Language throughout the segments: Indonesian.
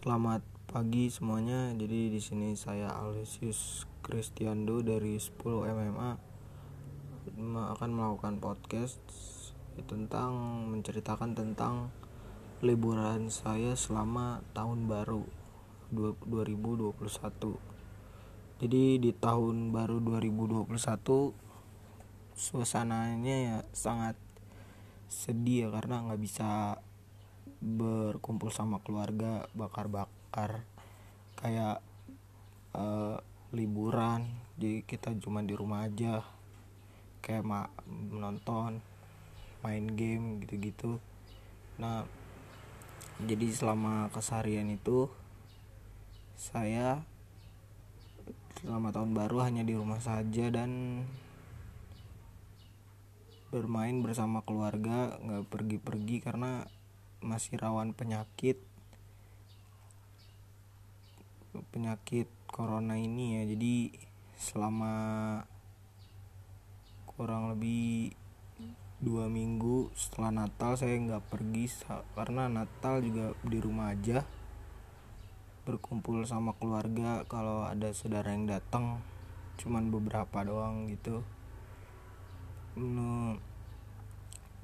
Selamat pagi semuanya. Jadi di sini saya Alesius Kristiando dari 10 MMA akan melakukan podcast tentang menceritakan tentang liburan saya selama tahun baru 2021. Jadi di tahun baru 2021 suasananya ya sangat sedih ya karena nggak bisa berkumpul sama keluarga bakar-bakar kayak uh, liburan. Jadi kita cuma di rumah aja kayak ma menonton main game gitu-gitu. Nah jadi selama keseharian itu saya selama tahun baru hanya di rumah saja dan bermain bersama keluarga nggak pergi-pergi karena masih rawan penyakit penyakit corona ini ya. Jadi selama kurang lebih dua minggu setelah Natal saya nggak pergi karena Natal juga di rumah aja berkumpul sama keluarga kalau ada saudara yang datang cuman beberapa doang gitu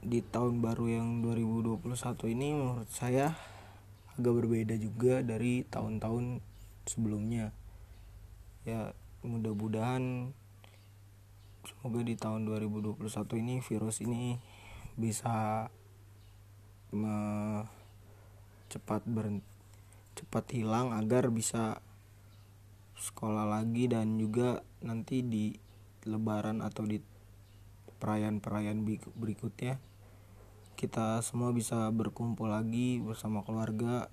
di tahun baru yang 2021 ini menurut saya agak berbeda juga dari tahun-tahun sebelumnya. Ya mudah-mudahan semoga di tahun 2021 ini virus ini bisa me cepat ber cepat hilang agar bisa sekolah lagi dan juga nanti di lebaran atau di perayaan-perayaan berikutnya kita semua bisa berkumpul lagi bersama keluarga.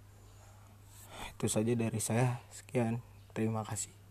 Itu saja dari saya. Sekian. Terima kasih